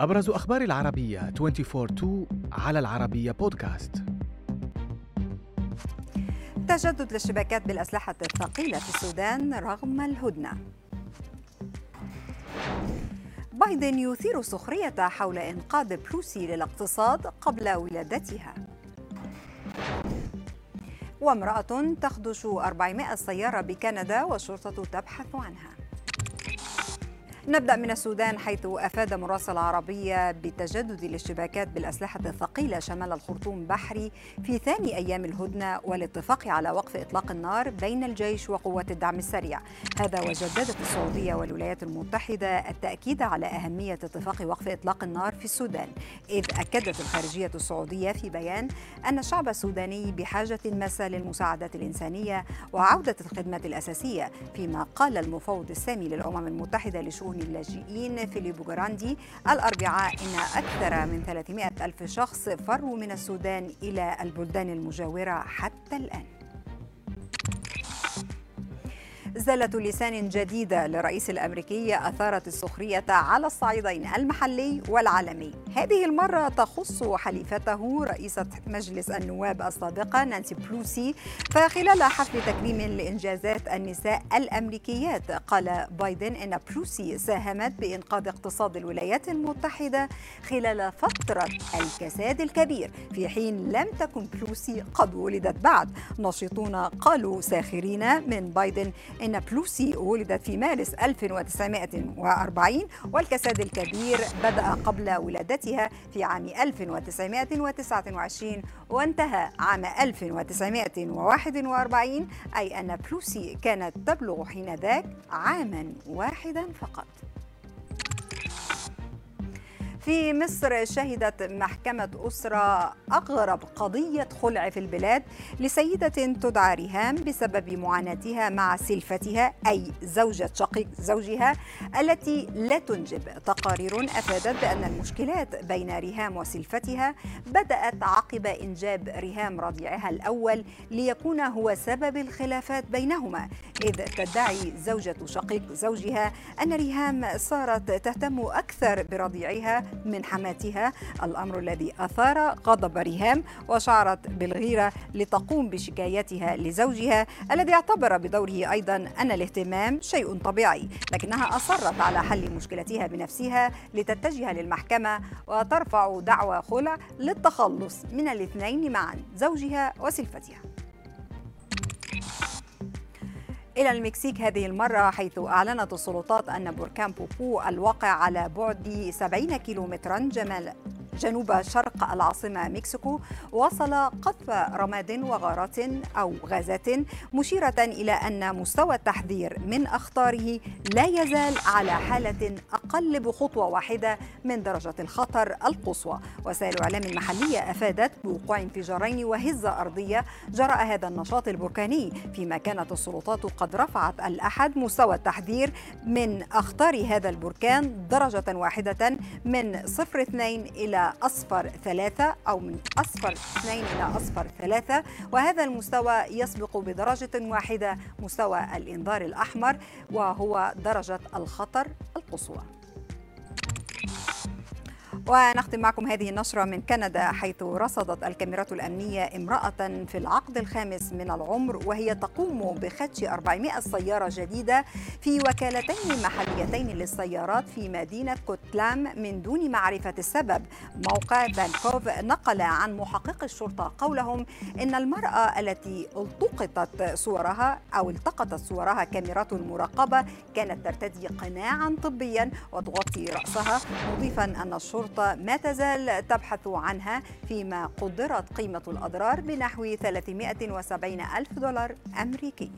أبرز أخبار العربية 24 على العربية بودكاست. تجدد للشبكات بالأسلحة الثقيلة في السودان رغم الهدنة. بايدن يثير السخرية حول إنقاذ بلوسي للاقتصاد قبل ولادتها. وامرأة تخدش 400 سيارة بكندا والشرطة تبحث عنها. نبدأ من السودان حيث أفاد مراسل عربية بتجدد الاشتباكات بالأسلحة الثقيلة شمال الخرطوم بحري في ثاني أيام الهدنة والاتفاق على وقف إطلاق النار بين الجيش وقوات الدعم السريع. هذا وجددت السعودية والولايات المتحدة التأكيد على أهمية اتفاق وقف إطلاق النار في السودان. إذ أكدت الخارجية السعودية في بيان أن الشعب السوداني بحاجة ماسة للمساعدات الإنسانية وعودة الخدمات الأساسية فيما قال المفوض السامي للأمم المتحدة لشؤون شؤون اللاجئين فيليبو جراندي الأربعاء إن أكثر من 300 ألف شخص فروا من السودان إلى البلدان المجاورة حتى الآن. زلة لسان جديدة للرئيس الأمريكي أثارت السخرية على الصعيدين المحلي والعالمي. هذه المرة تخص حليفته رئيسة مجلس النواب السابقة نانسي بيلوسي فخلال حفل تكريم لإنجازات النساء الأمريكيات قال بايدن إن بلوسي ساهمت بإنقاذ اقتصاد الولايات المتحدة خلال فترة الكساد الكبير. في حين لم تكن بلوسي قد ولدت بعد ناشطون قالوا ساخرين من بايدن إن بلوسي ولدت في مارس 1940 والكساد الكبير بدأ قبل ولادتها في عام 1929 وانتهى عام 1941 أي أن بلوسي كانت تبلغ حينذاك عاما واحدا فقط. في مصر شهدت محكمة أسرة أغرب قضية خلع في البلاد لسيدة تدعى ريهام بسبب معاناتها مع سلفتها أي زوجة شقيق زوجها التي لا تنجب تقارير. أفادت بأن المشكلات بين ريهام وسلفتها بدأت عقب إنجاب ريهام رضيعها الأول ليكون هو سبب الخلافات بينهما إذ تدعي زوجة شقيق زوجها أن ريهام صارت تهتم أكثر برضيعها من حماتها. الأمر الذي أثار غضب ريهام وشعرت بالغيرة لتقوم بشكايتها لزوجها الذي اعتبر بدوره أيضا أن الاهتمام شيء طبيعي لكنها أصرت على حل مشكلتها بنفسها لتتجه للمحكمة وترفع دعوى خلع للتخلص من الاثنين معا زوجها وسلفتها. إلى المكسيك هذه المرة حيث أعلنت السلطات أن بركان بوبو الواقع على بعد 70 كيلومترا جمال جنوب شرق العاصمة مكسيكو وصل قذف رماد وغارات أو غازات مشيرة إلى أن مستوى التحذير من أخطاره لا يزال على حالة أقل بخطوة واحدة من درجة الخطر القصوى. وسائل الإعلام المحلية أفادت بوقوع انفجارين وهزة أرضية جراء هذا النشاط البركاني فيما كانت السلطات قد رفعت الأحد مستوى التحذير من أخطار هذا البركان درجة واحدة من صفر اثنين إلى أصفر ثلاثة أو من أصفر اثنين إلى أصفر ثلاثة وهذا المستوى يسبق بدرجة واحدة مستوى الإنذار الأحمر وهو درجة الخطر القصوى. ونختم معكم هذه النشرة من كندا حيث رصدت الكاميرات الأمنية امرأة في العقد الخامس من العمر وهي تقوم بخدش 400 سيارة جديدة في وكالتين محليتين للسيارات في مدينة كوتلام من دون معرفة السبب. موقع فانكوف نقل عن محقق الشرطة قولهم إن المرأة التي التقطت صورها أو التقطت صورها كاميرات المراقبة كانت ترتدي قناعا طبيا وتغطي رأسها مضيفا أن الشرطة الشرطة ما تزال تبحث عنها فيما قدرت قيمة الأضرار بنحو 370 ألف دولار أمريكي.